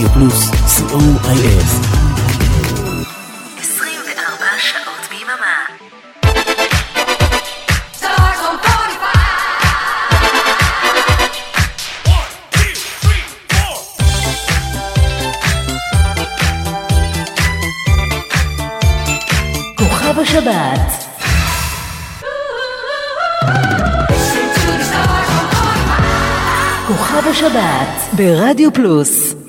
רדיו פלוס, co.il 24 שעות ביממה. כוכב השבת. כוכב השבת ברדיו פלוס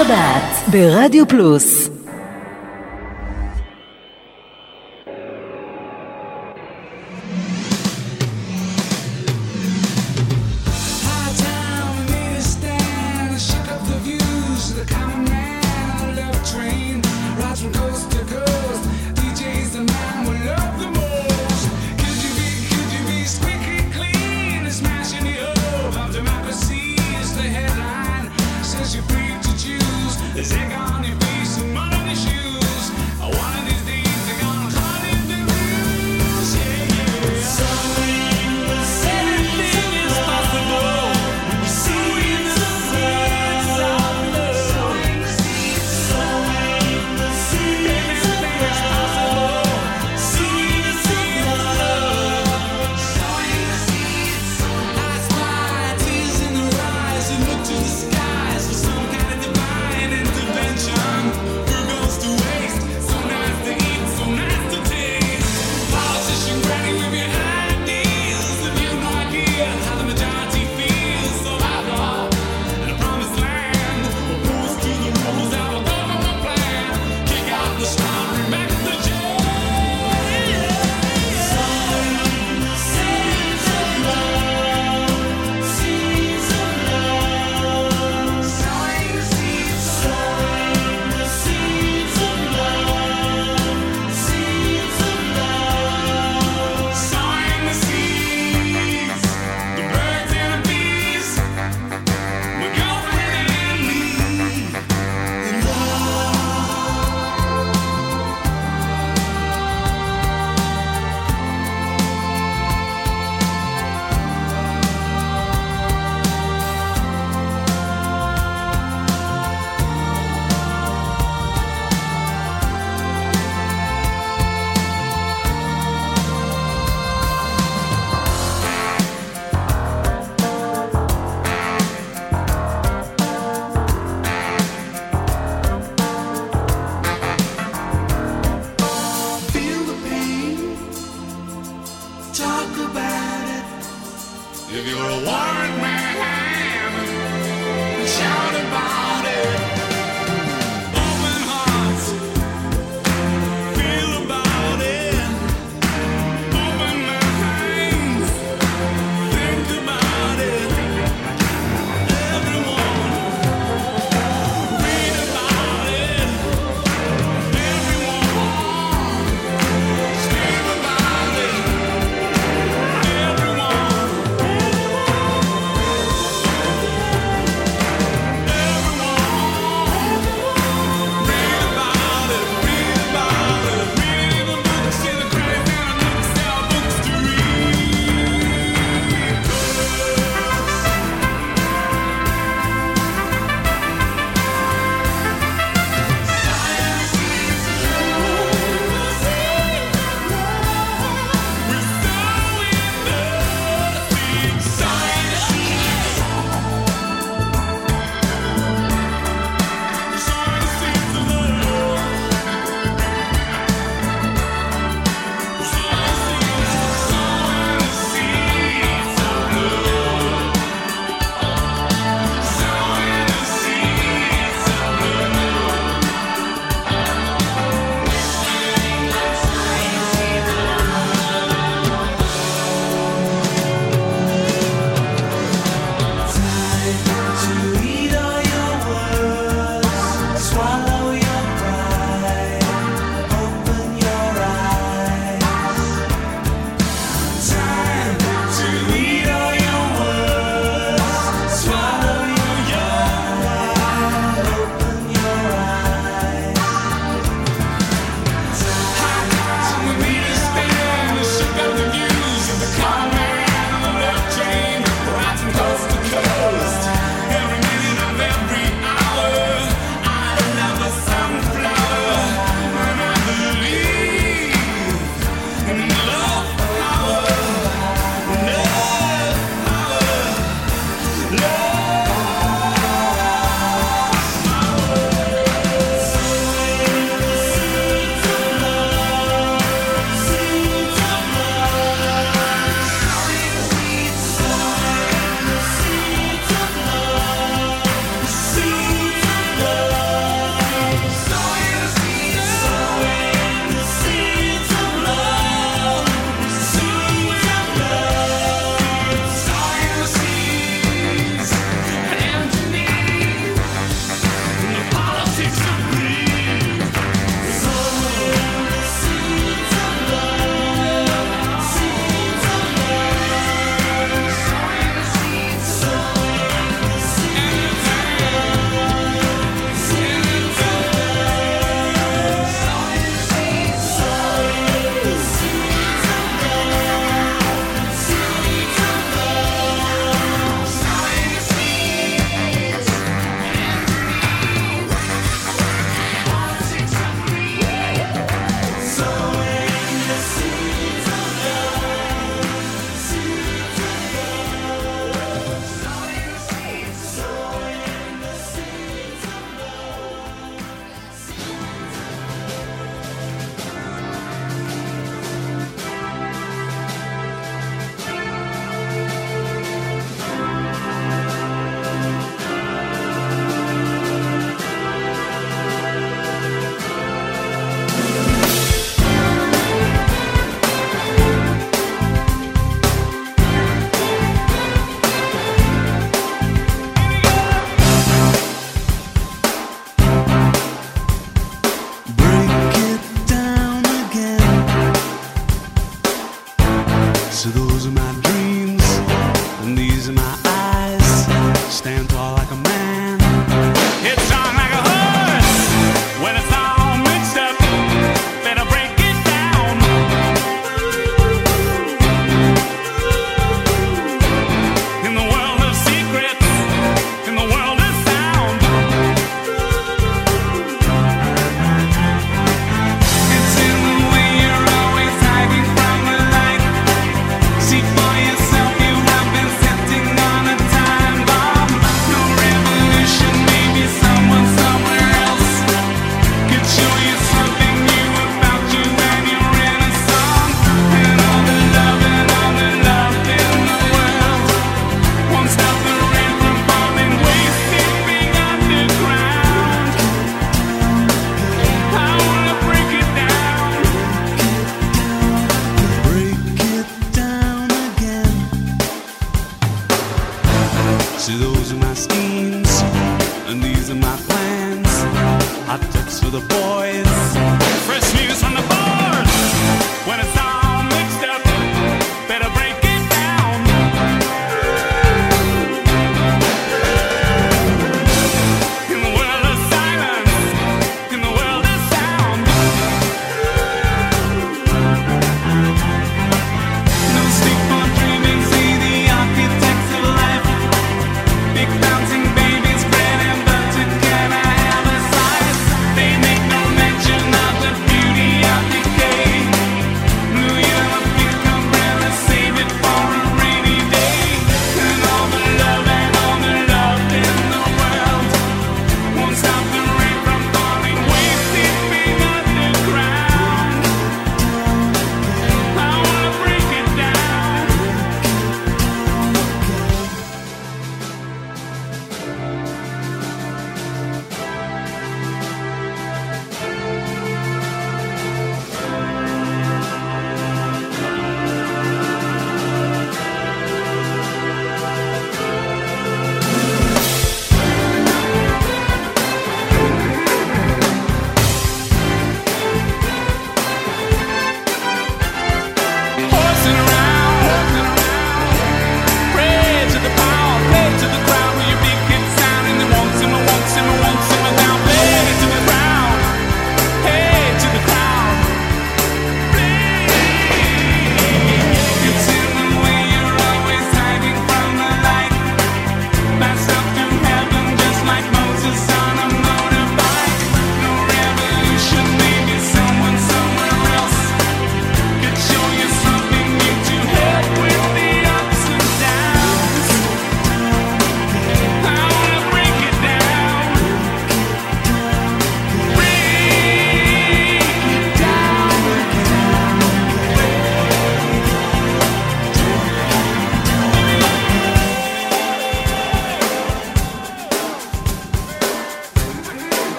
השבת ברדיו פלוס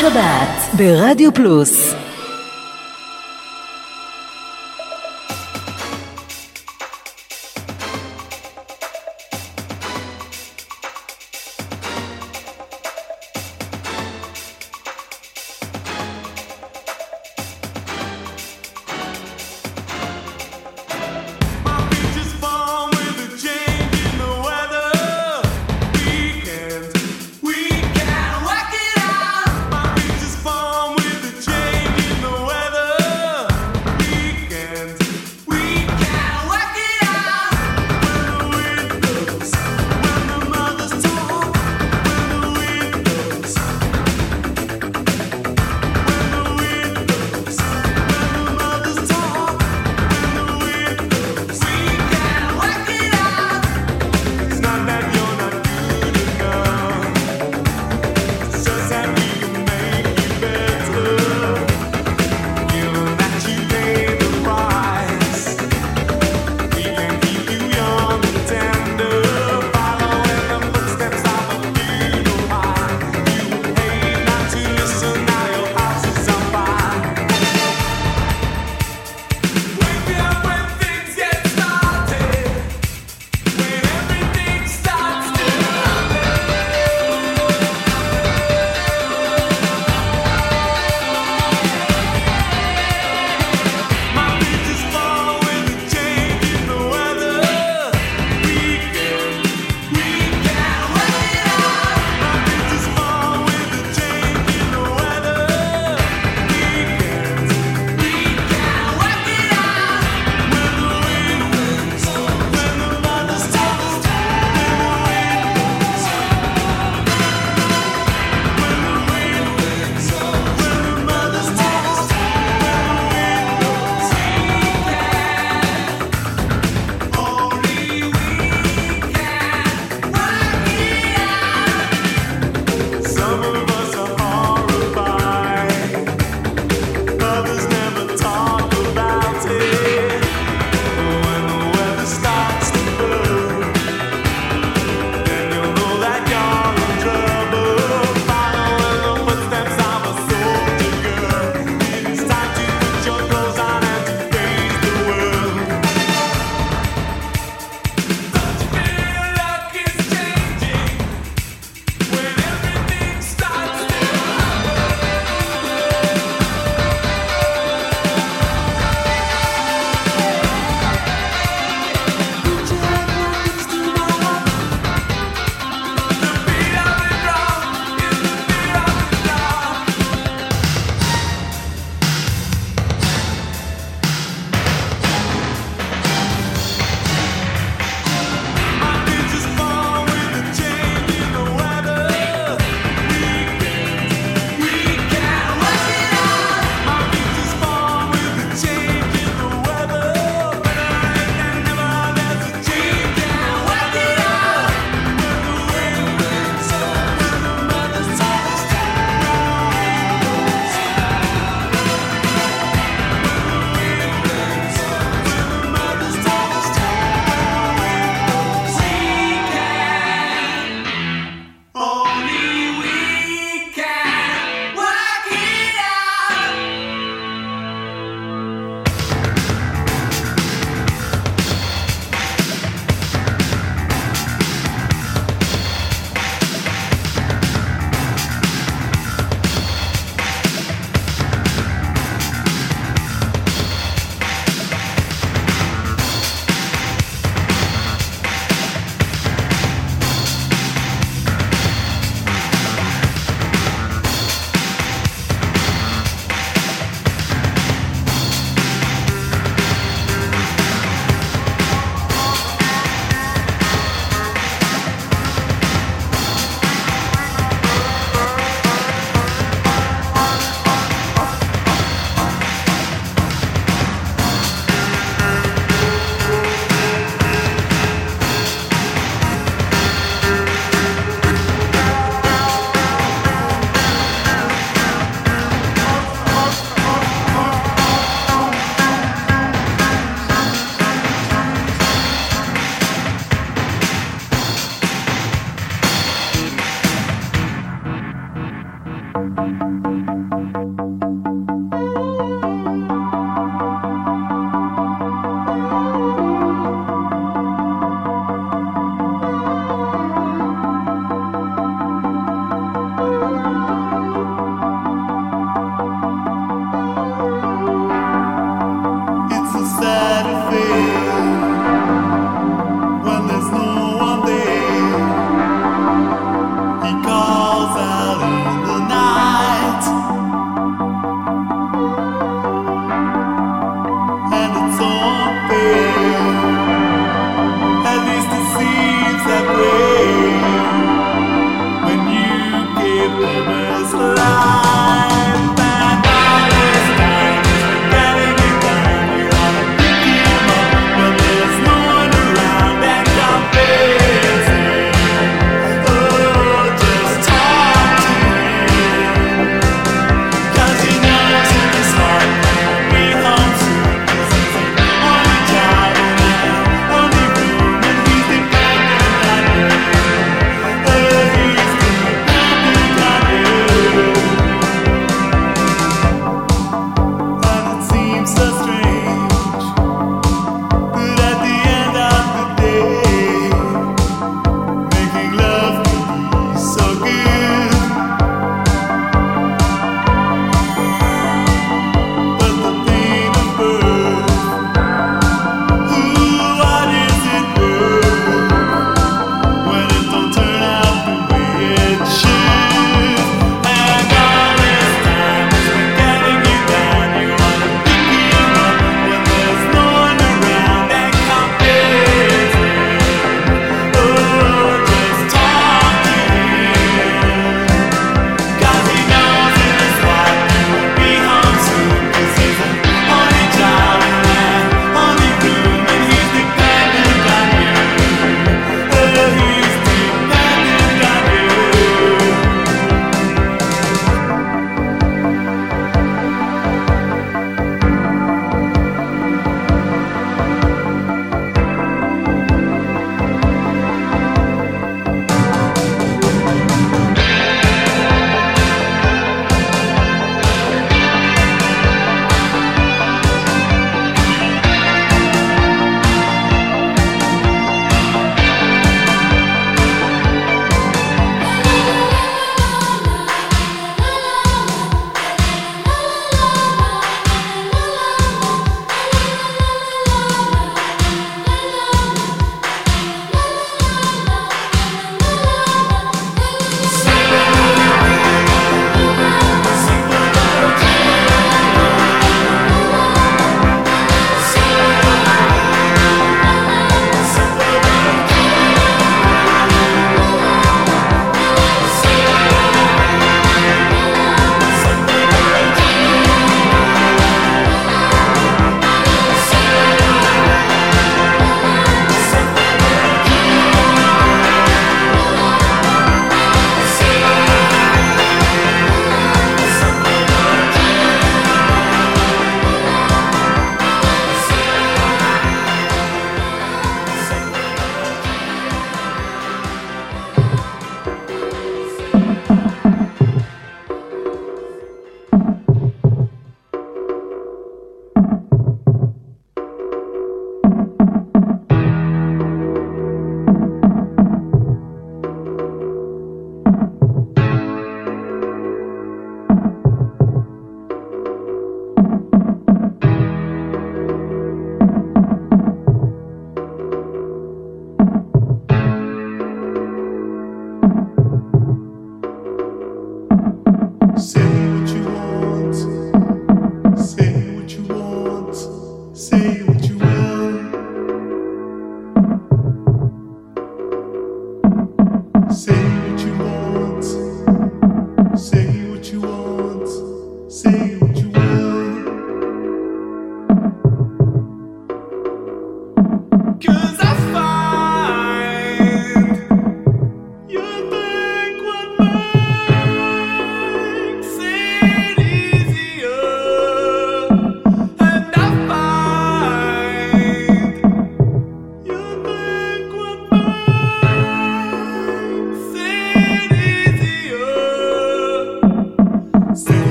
שבת ברדיו פלוס.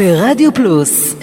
ברדיו פלוס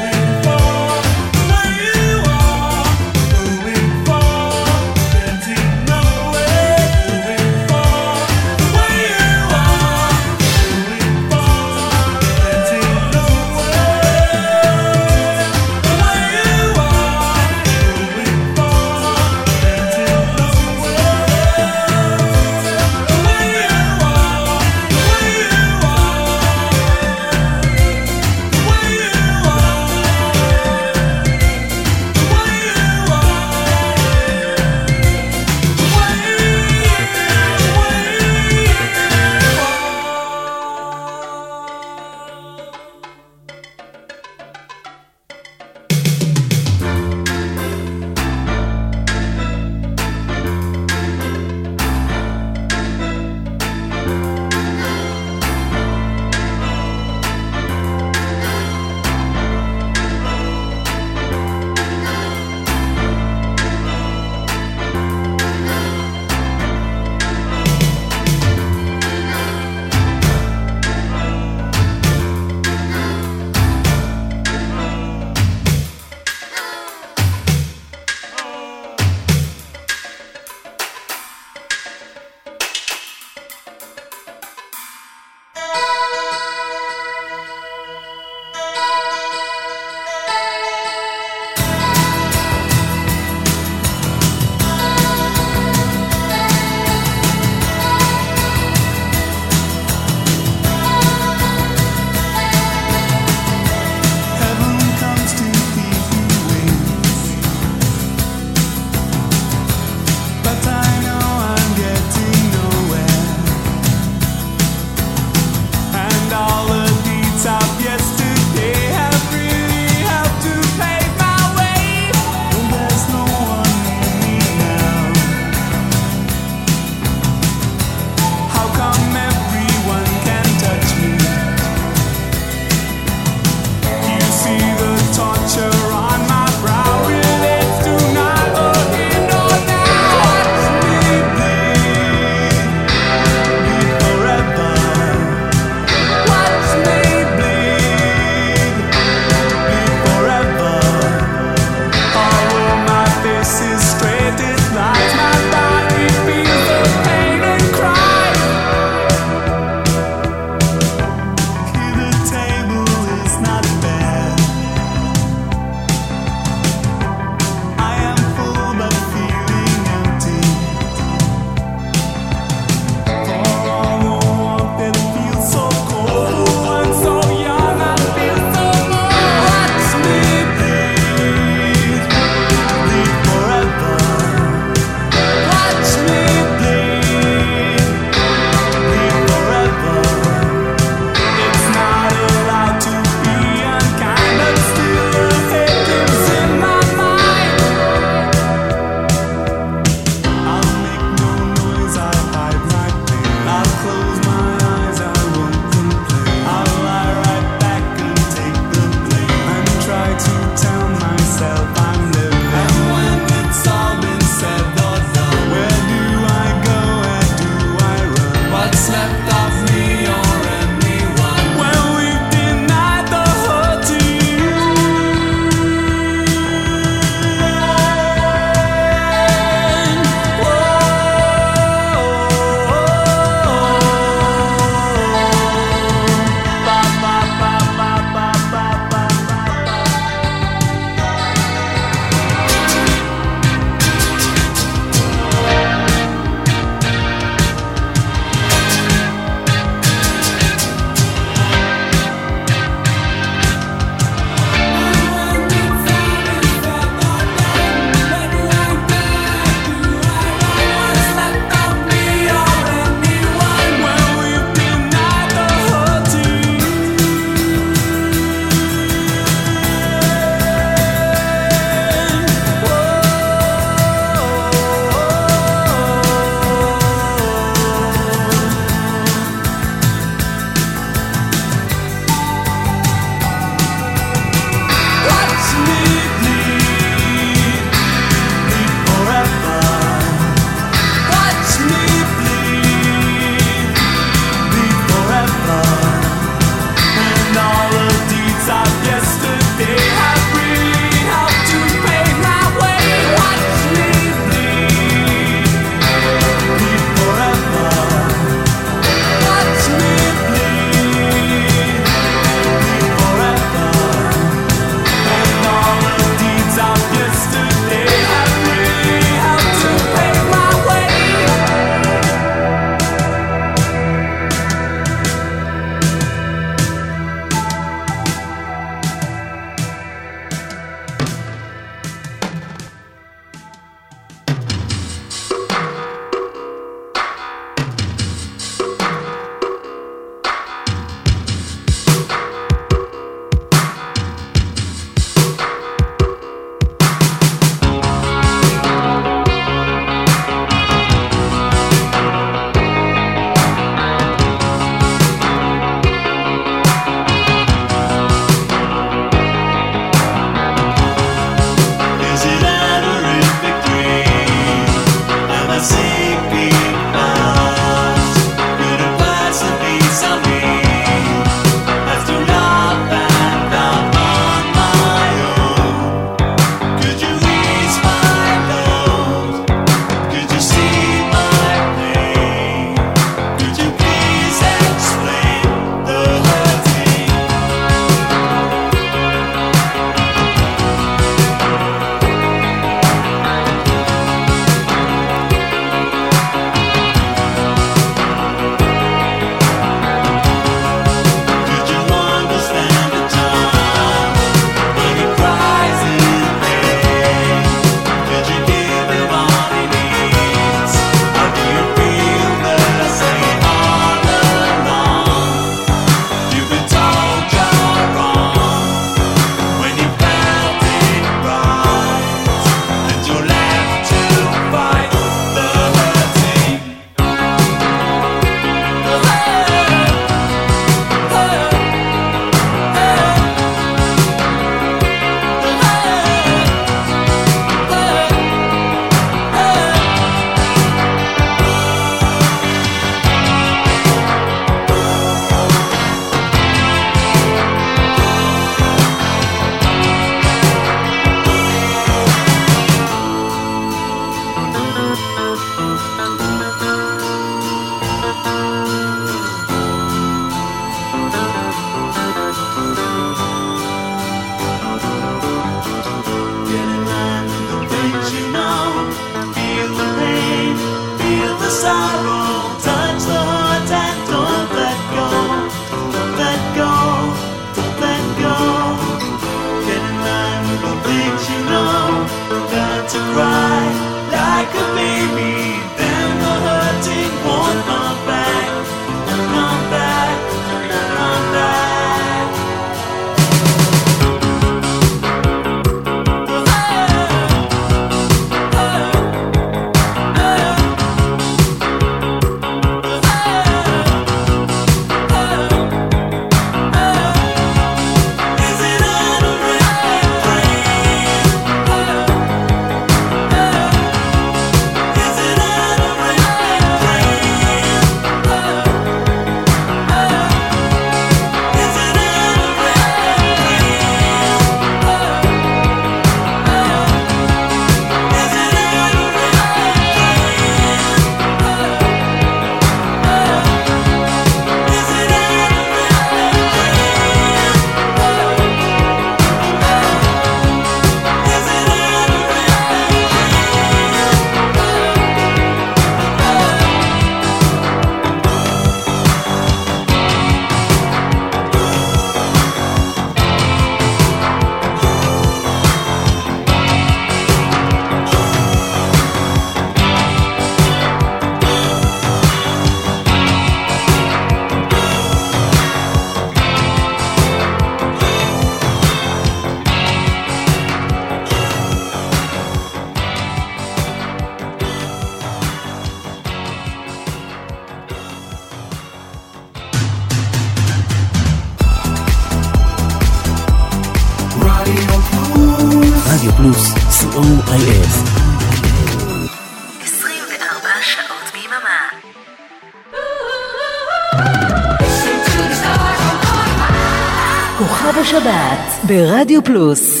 ברדיו פלוס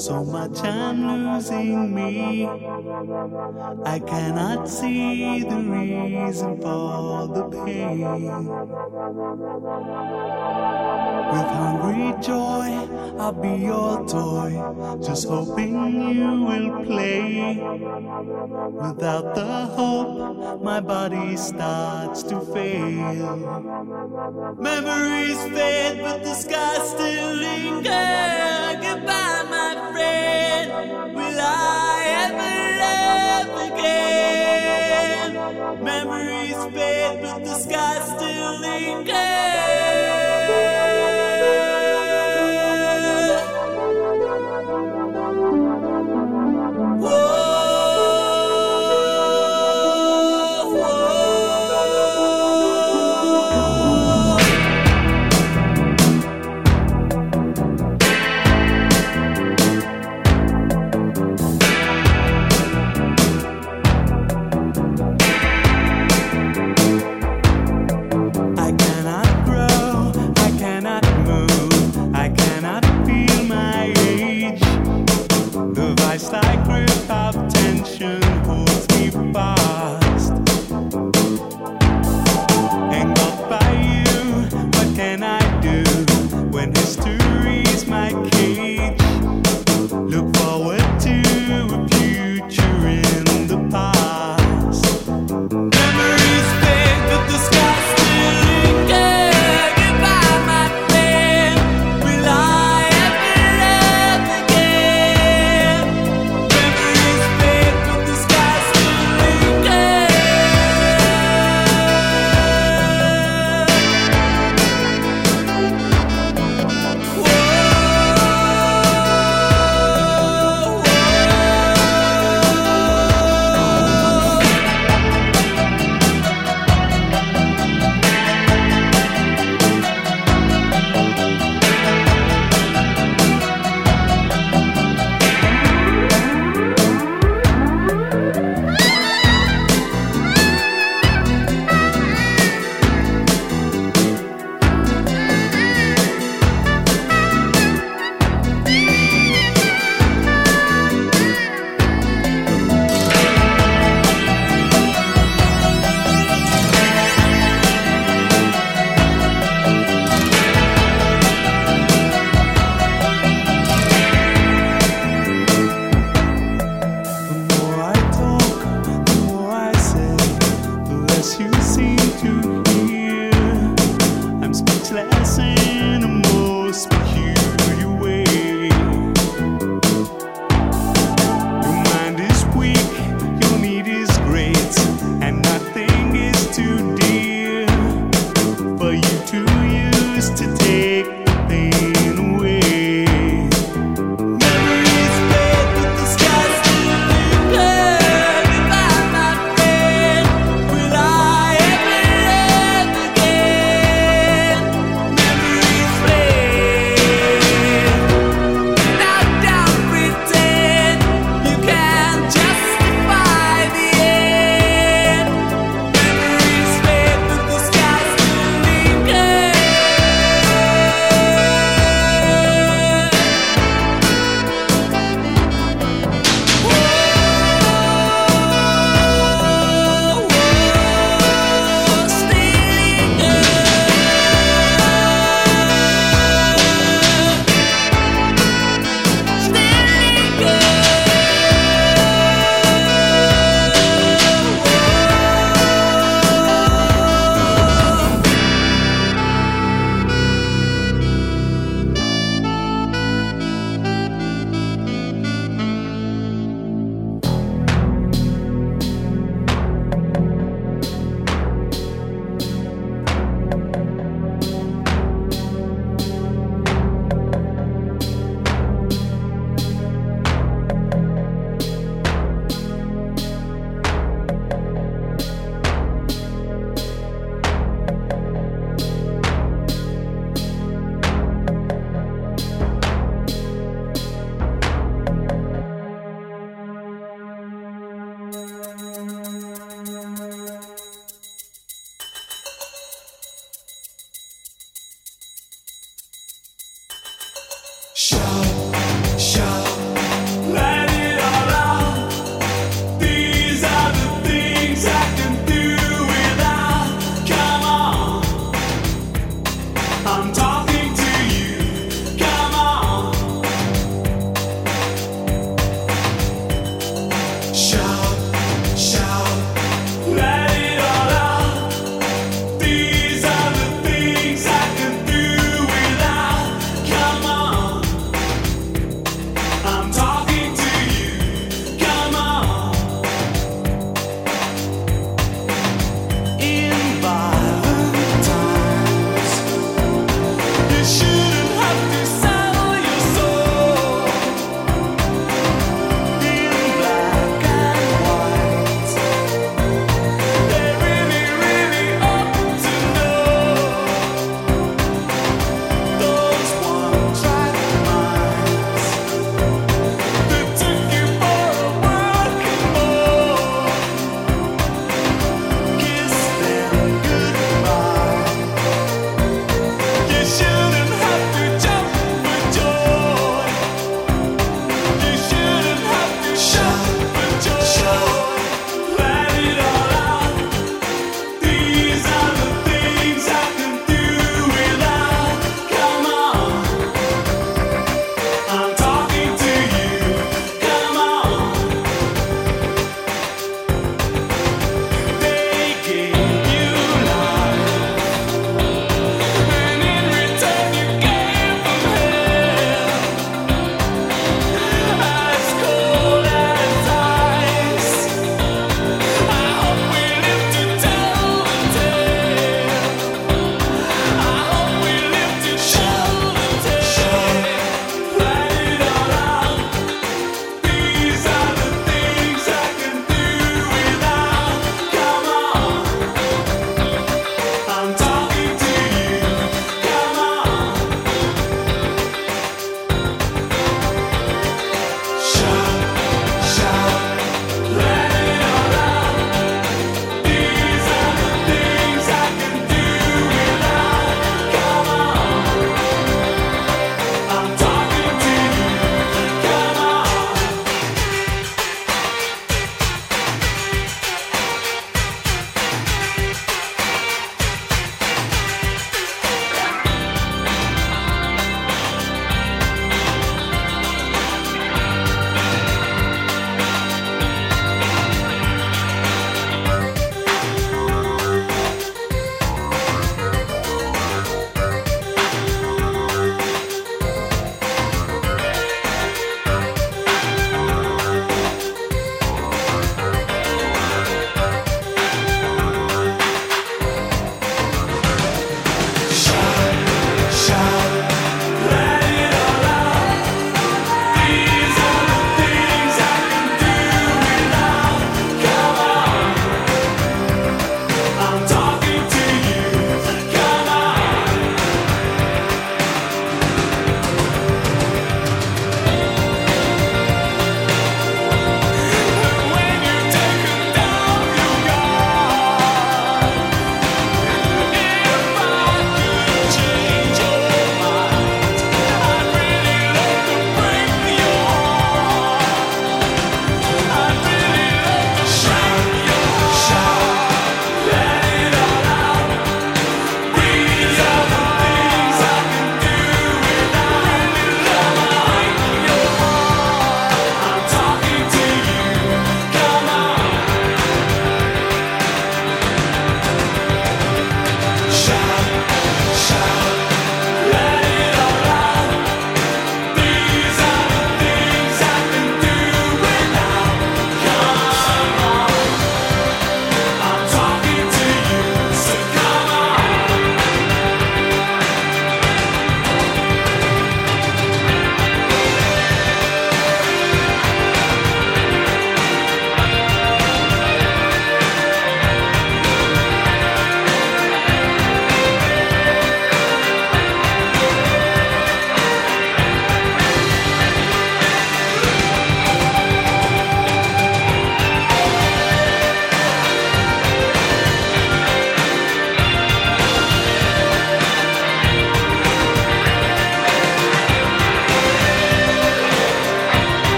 So much I'm losing me. I cannot see the reason for the pain. With hungry joy, I'll be your toy, just hoping you will play. Without the hope, my body starts to fail. Memories fade, but the sky still lingers. Goodbye, my friend will I ever love again? Memories fade, but the scars still linger.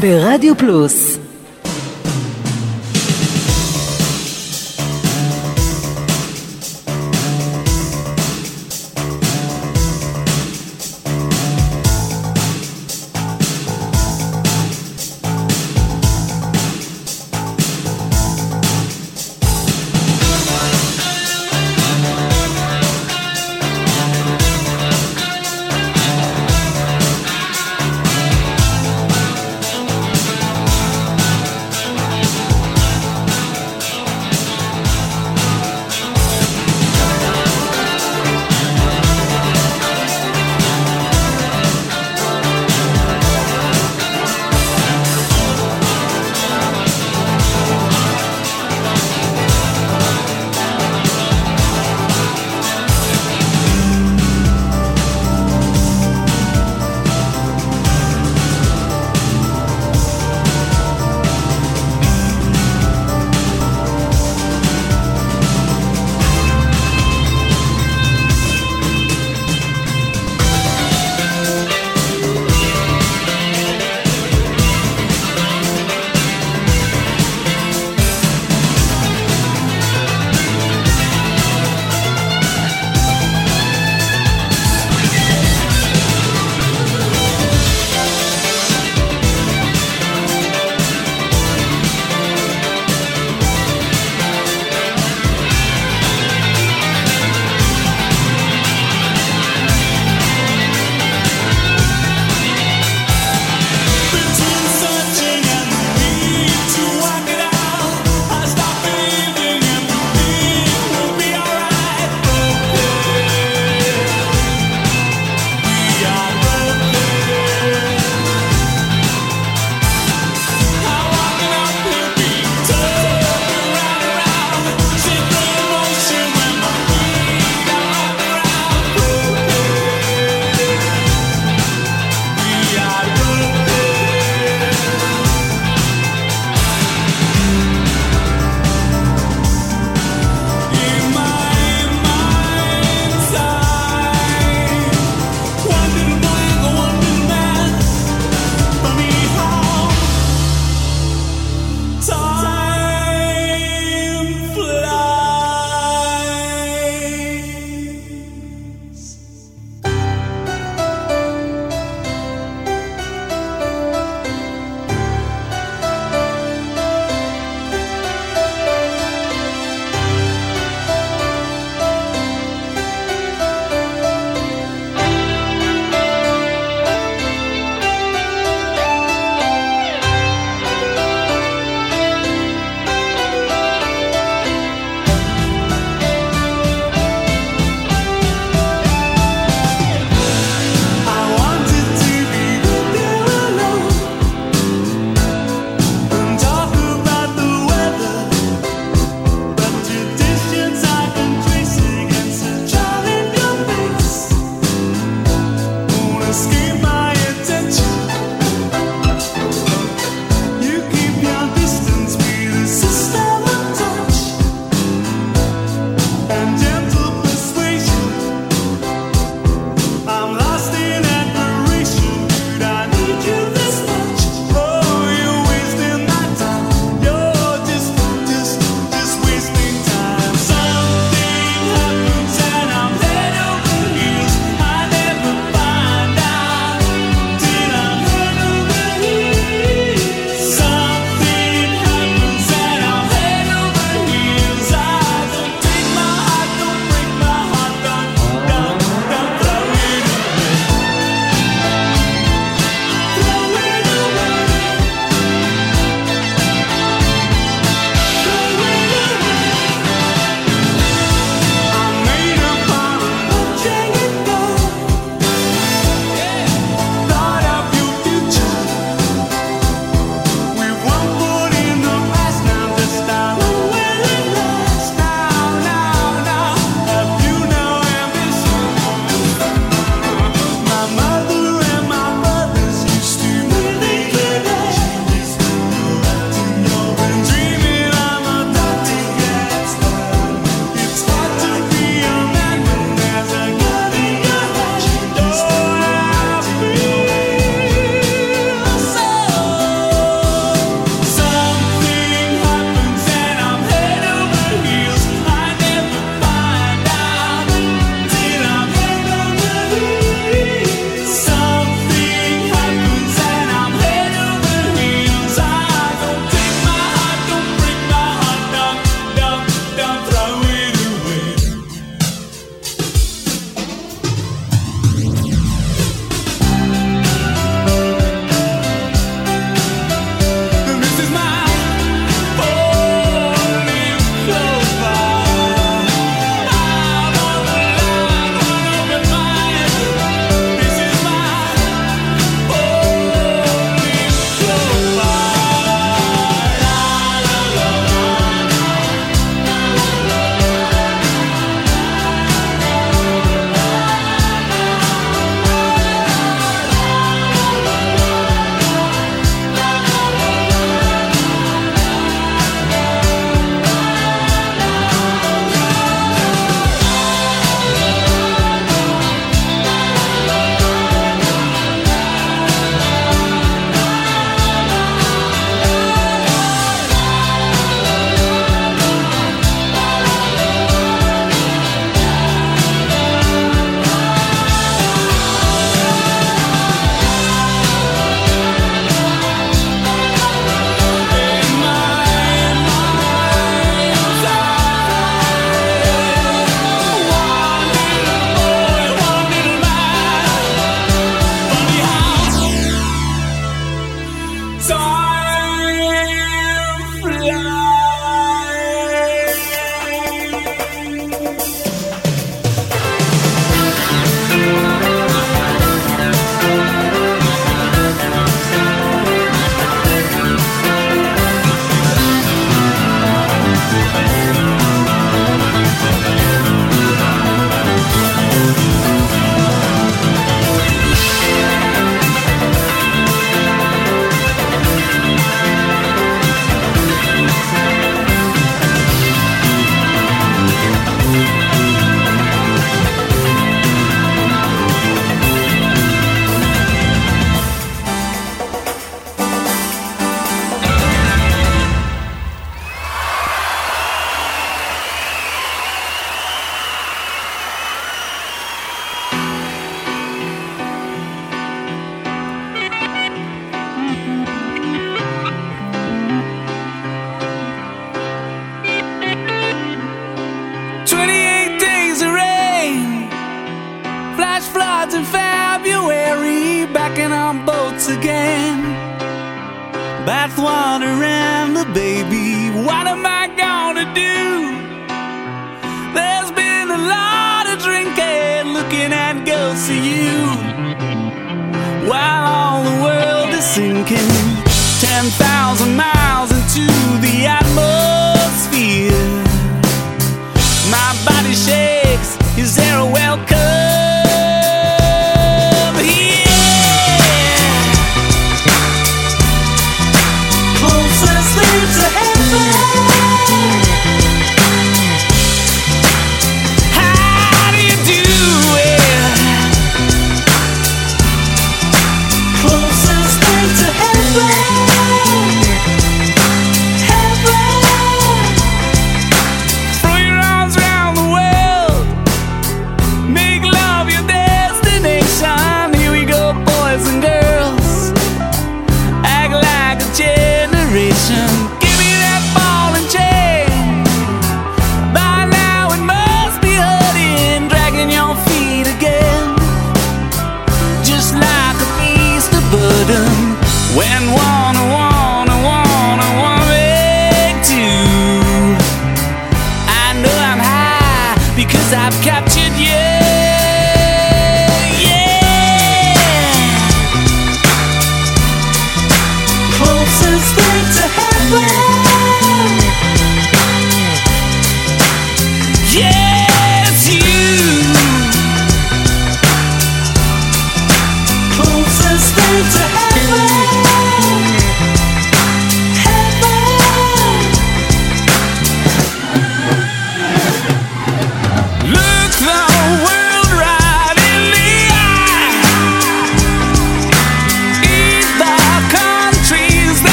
ברדיו פלוס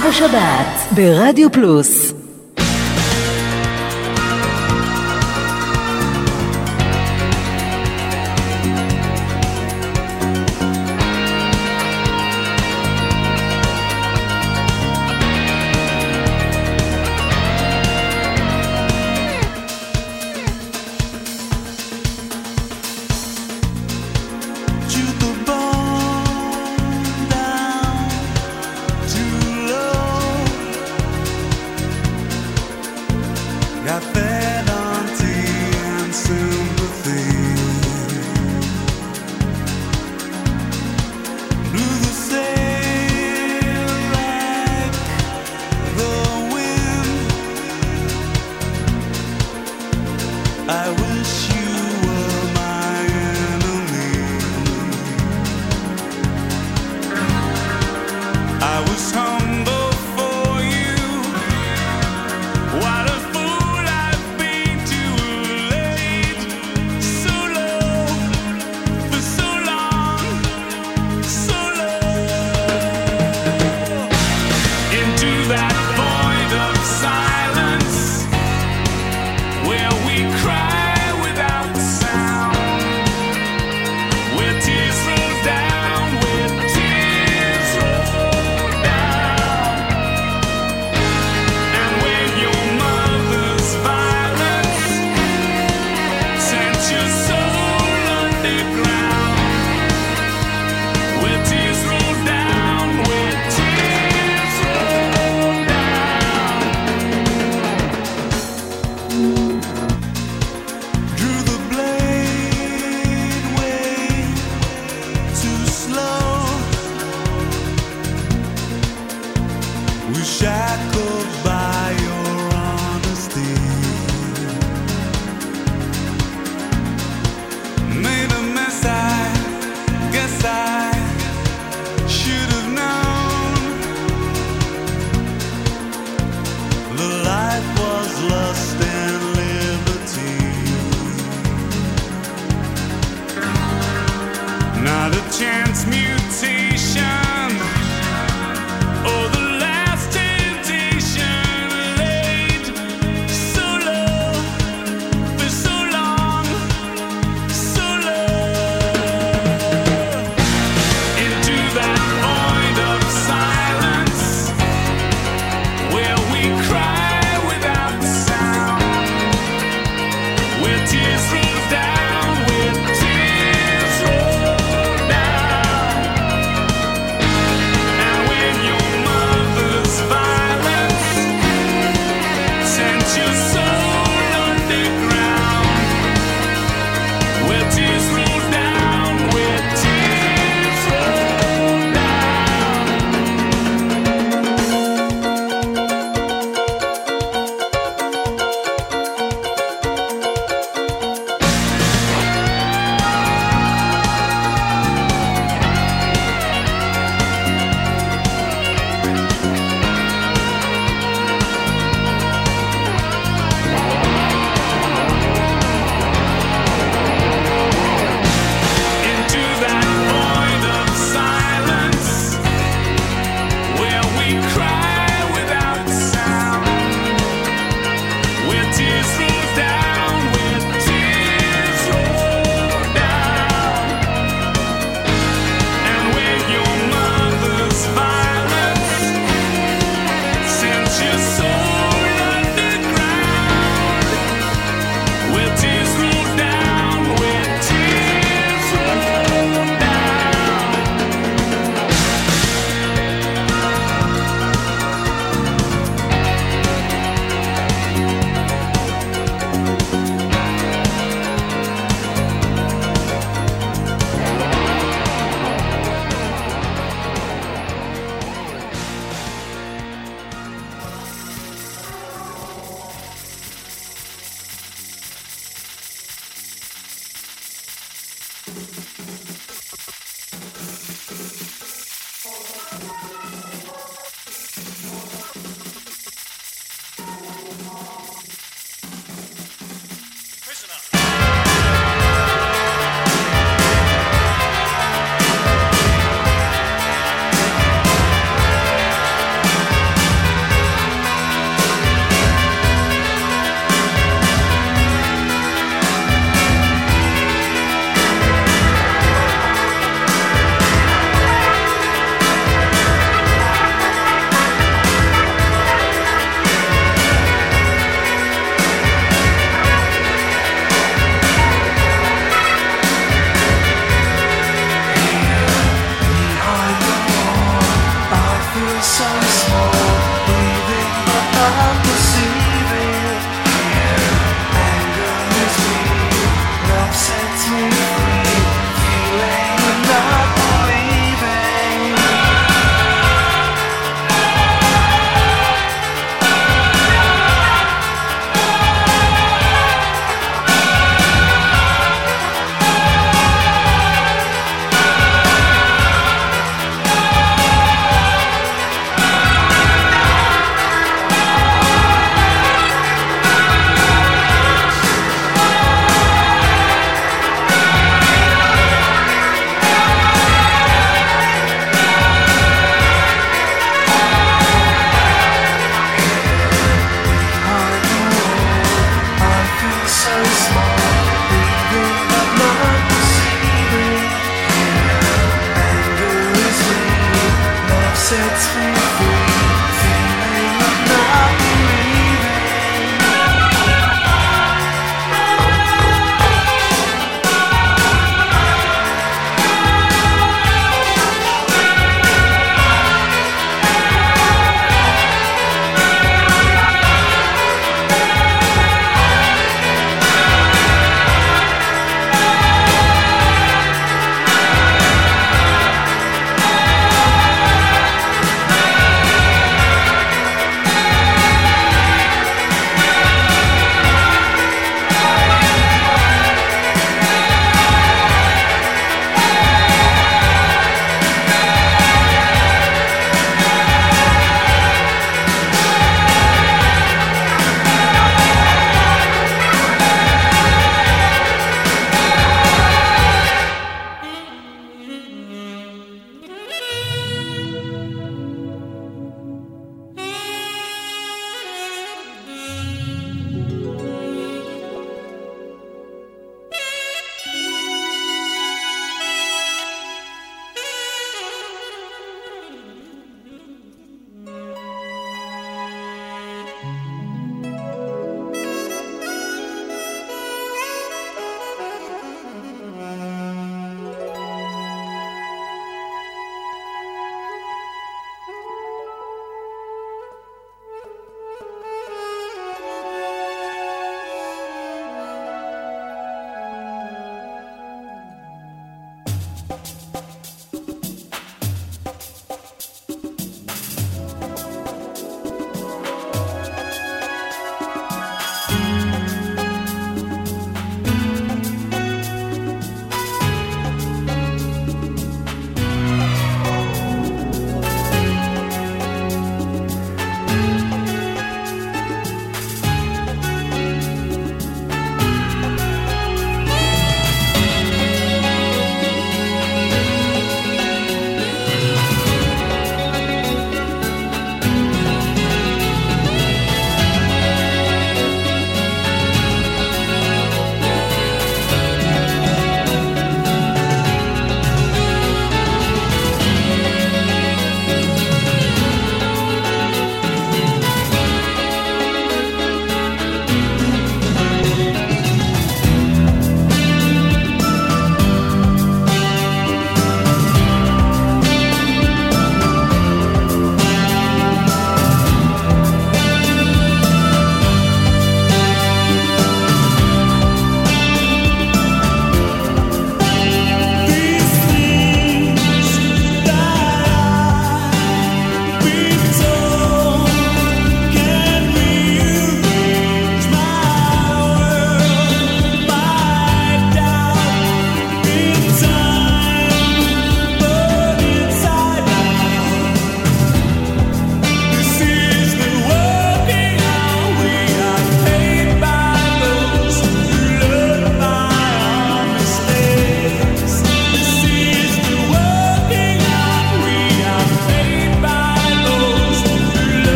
בשבת ברדיו פלוס.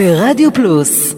ברדיו פלוס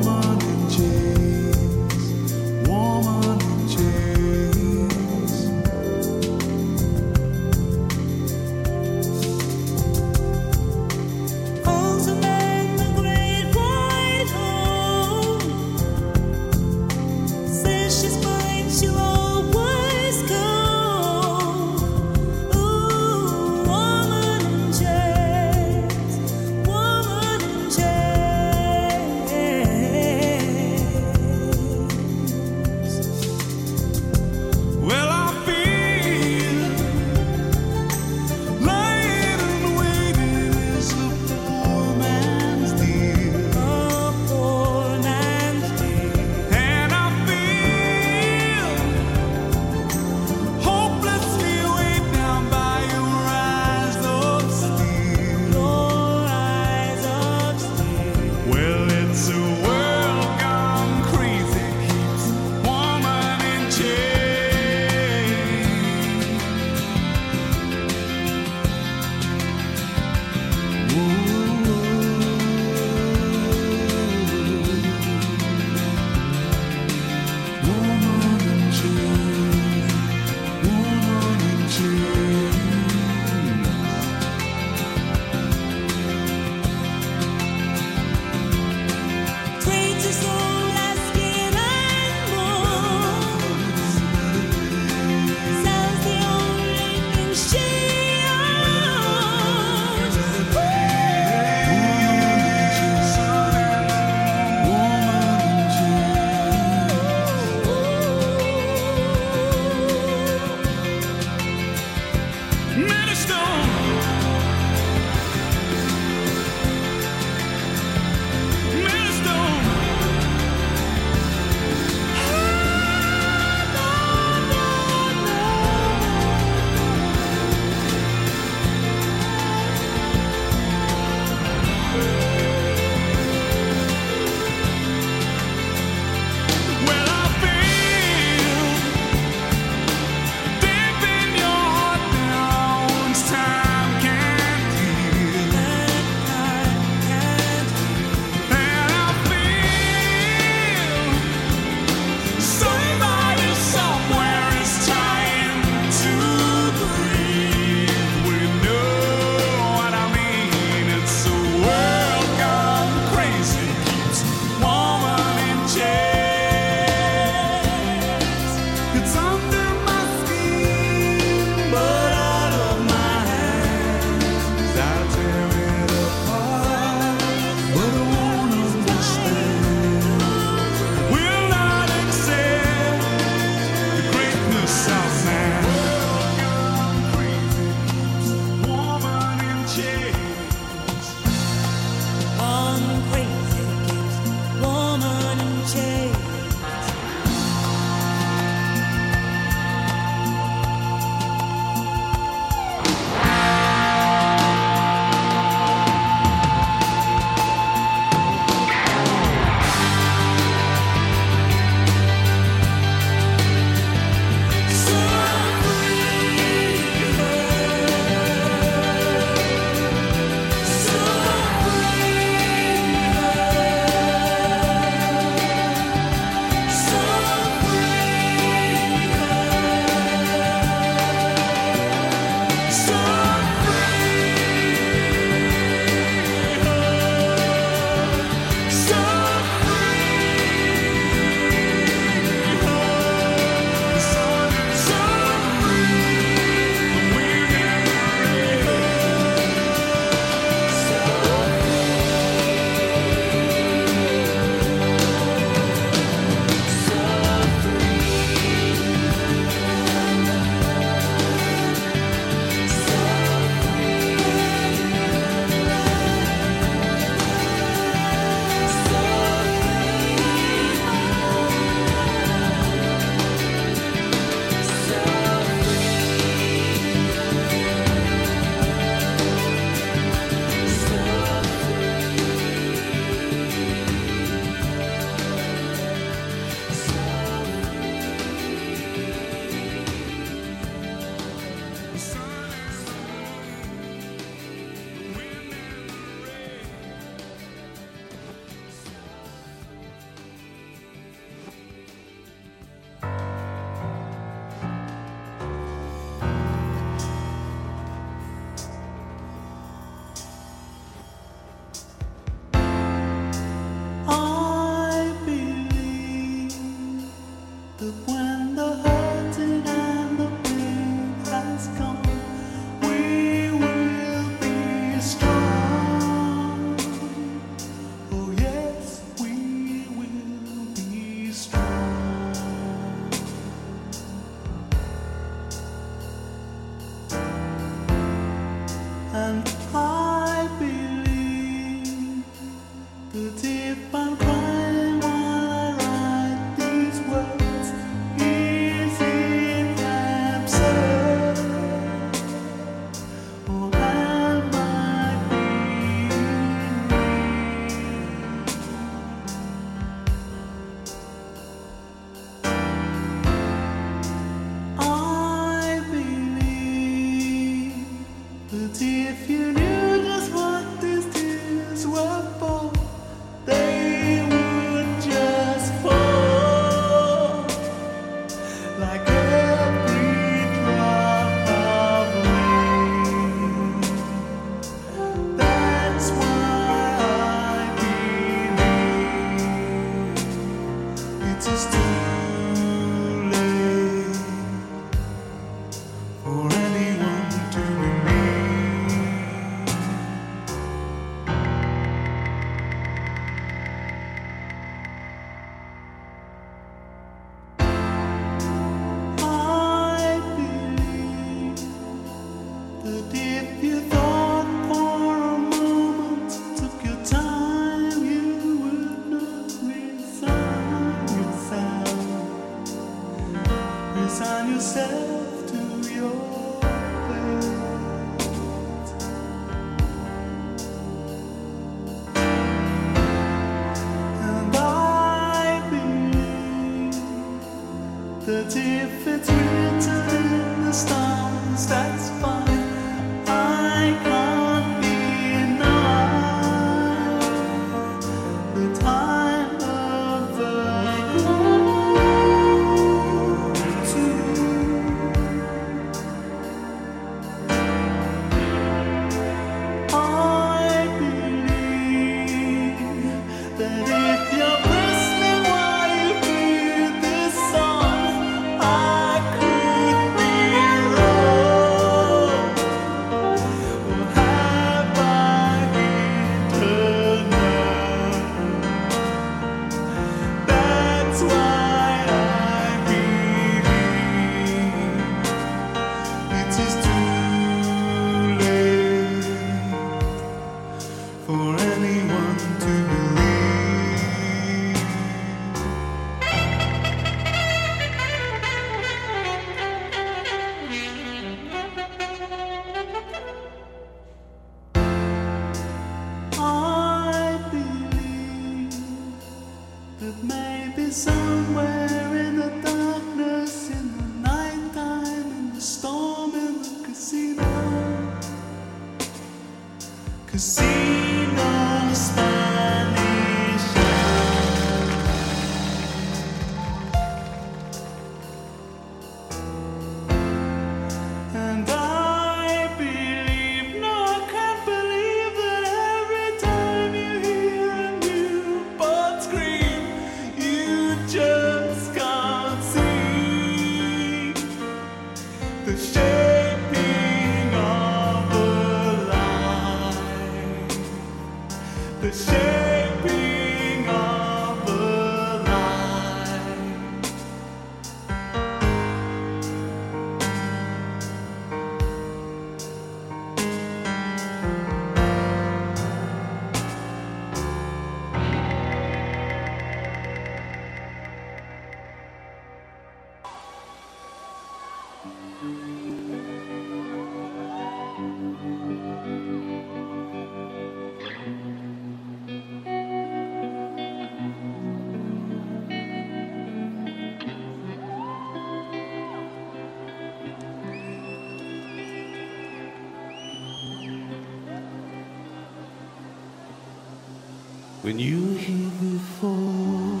when you hear me fall.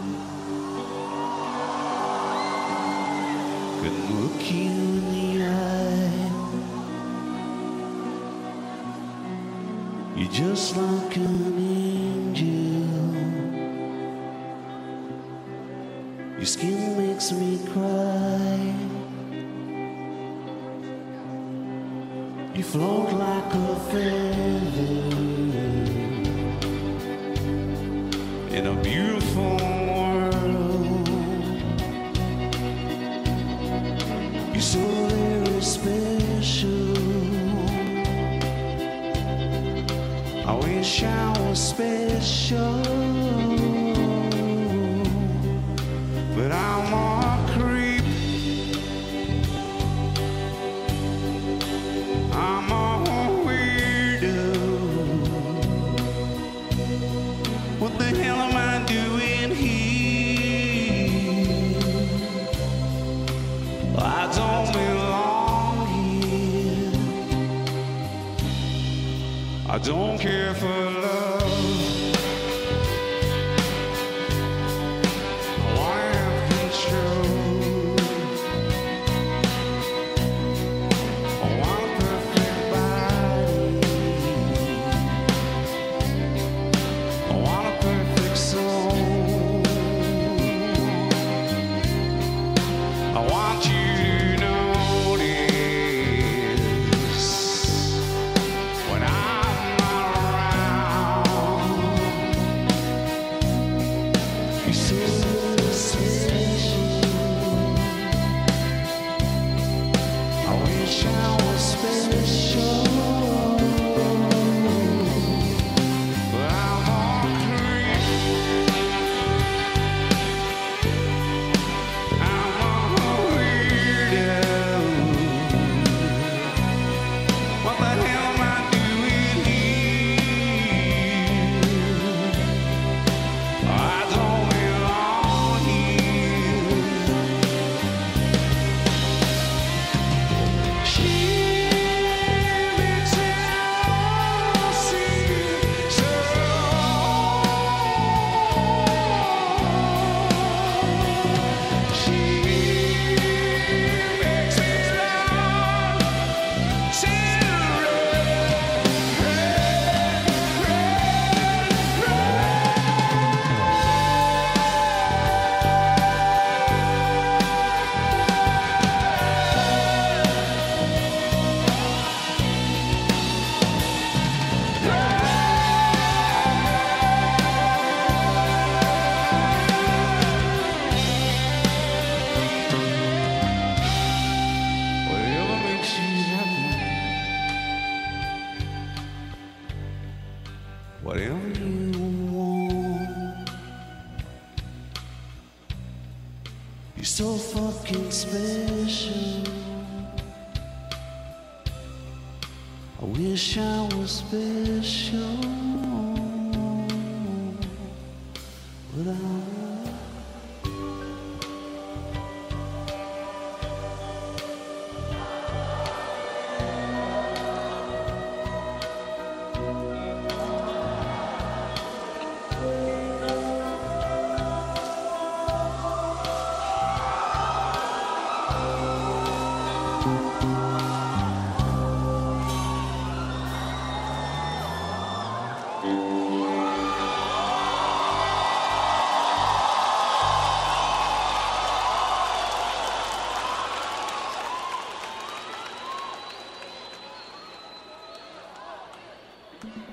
Can look you in the eye. You're just like a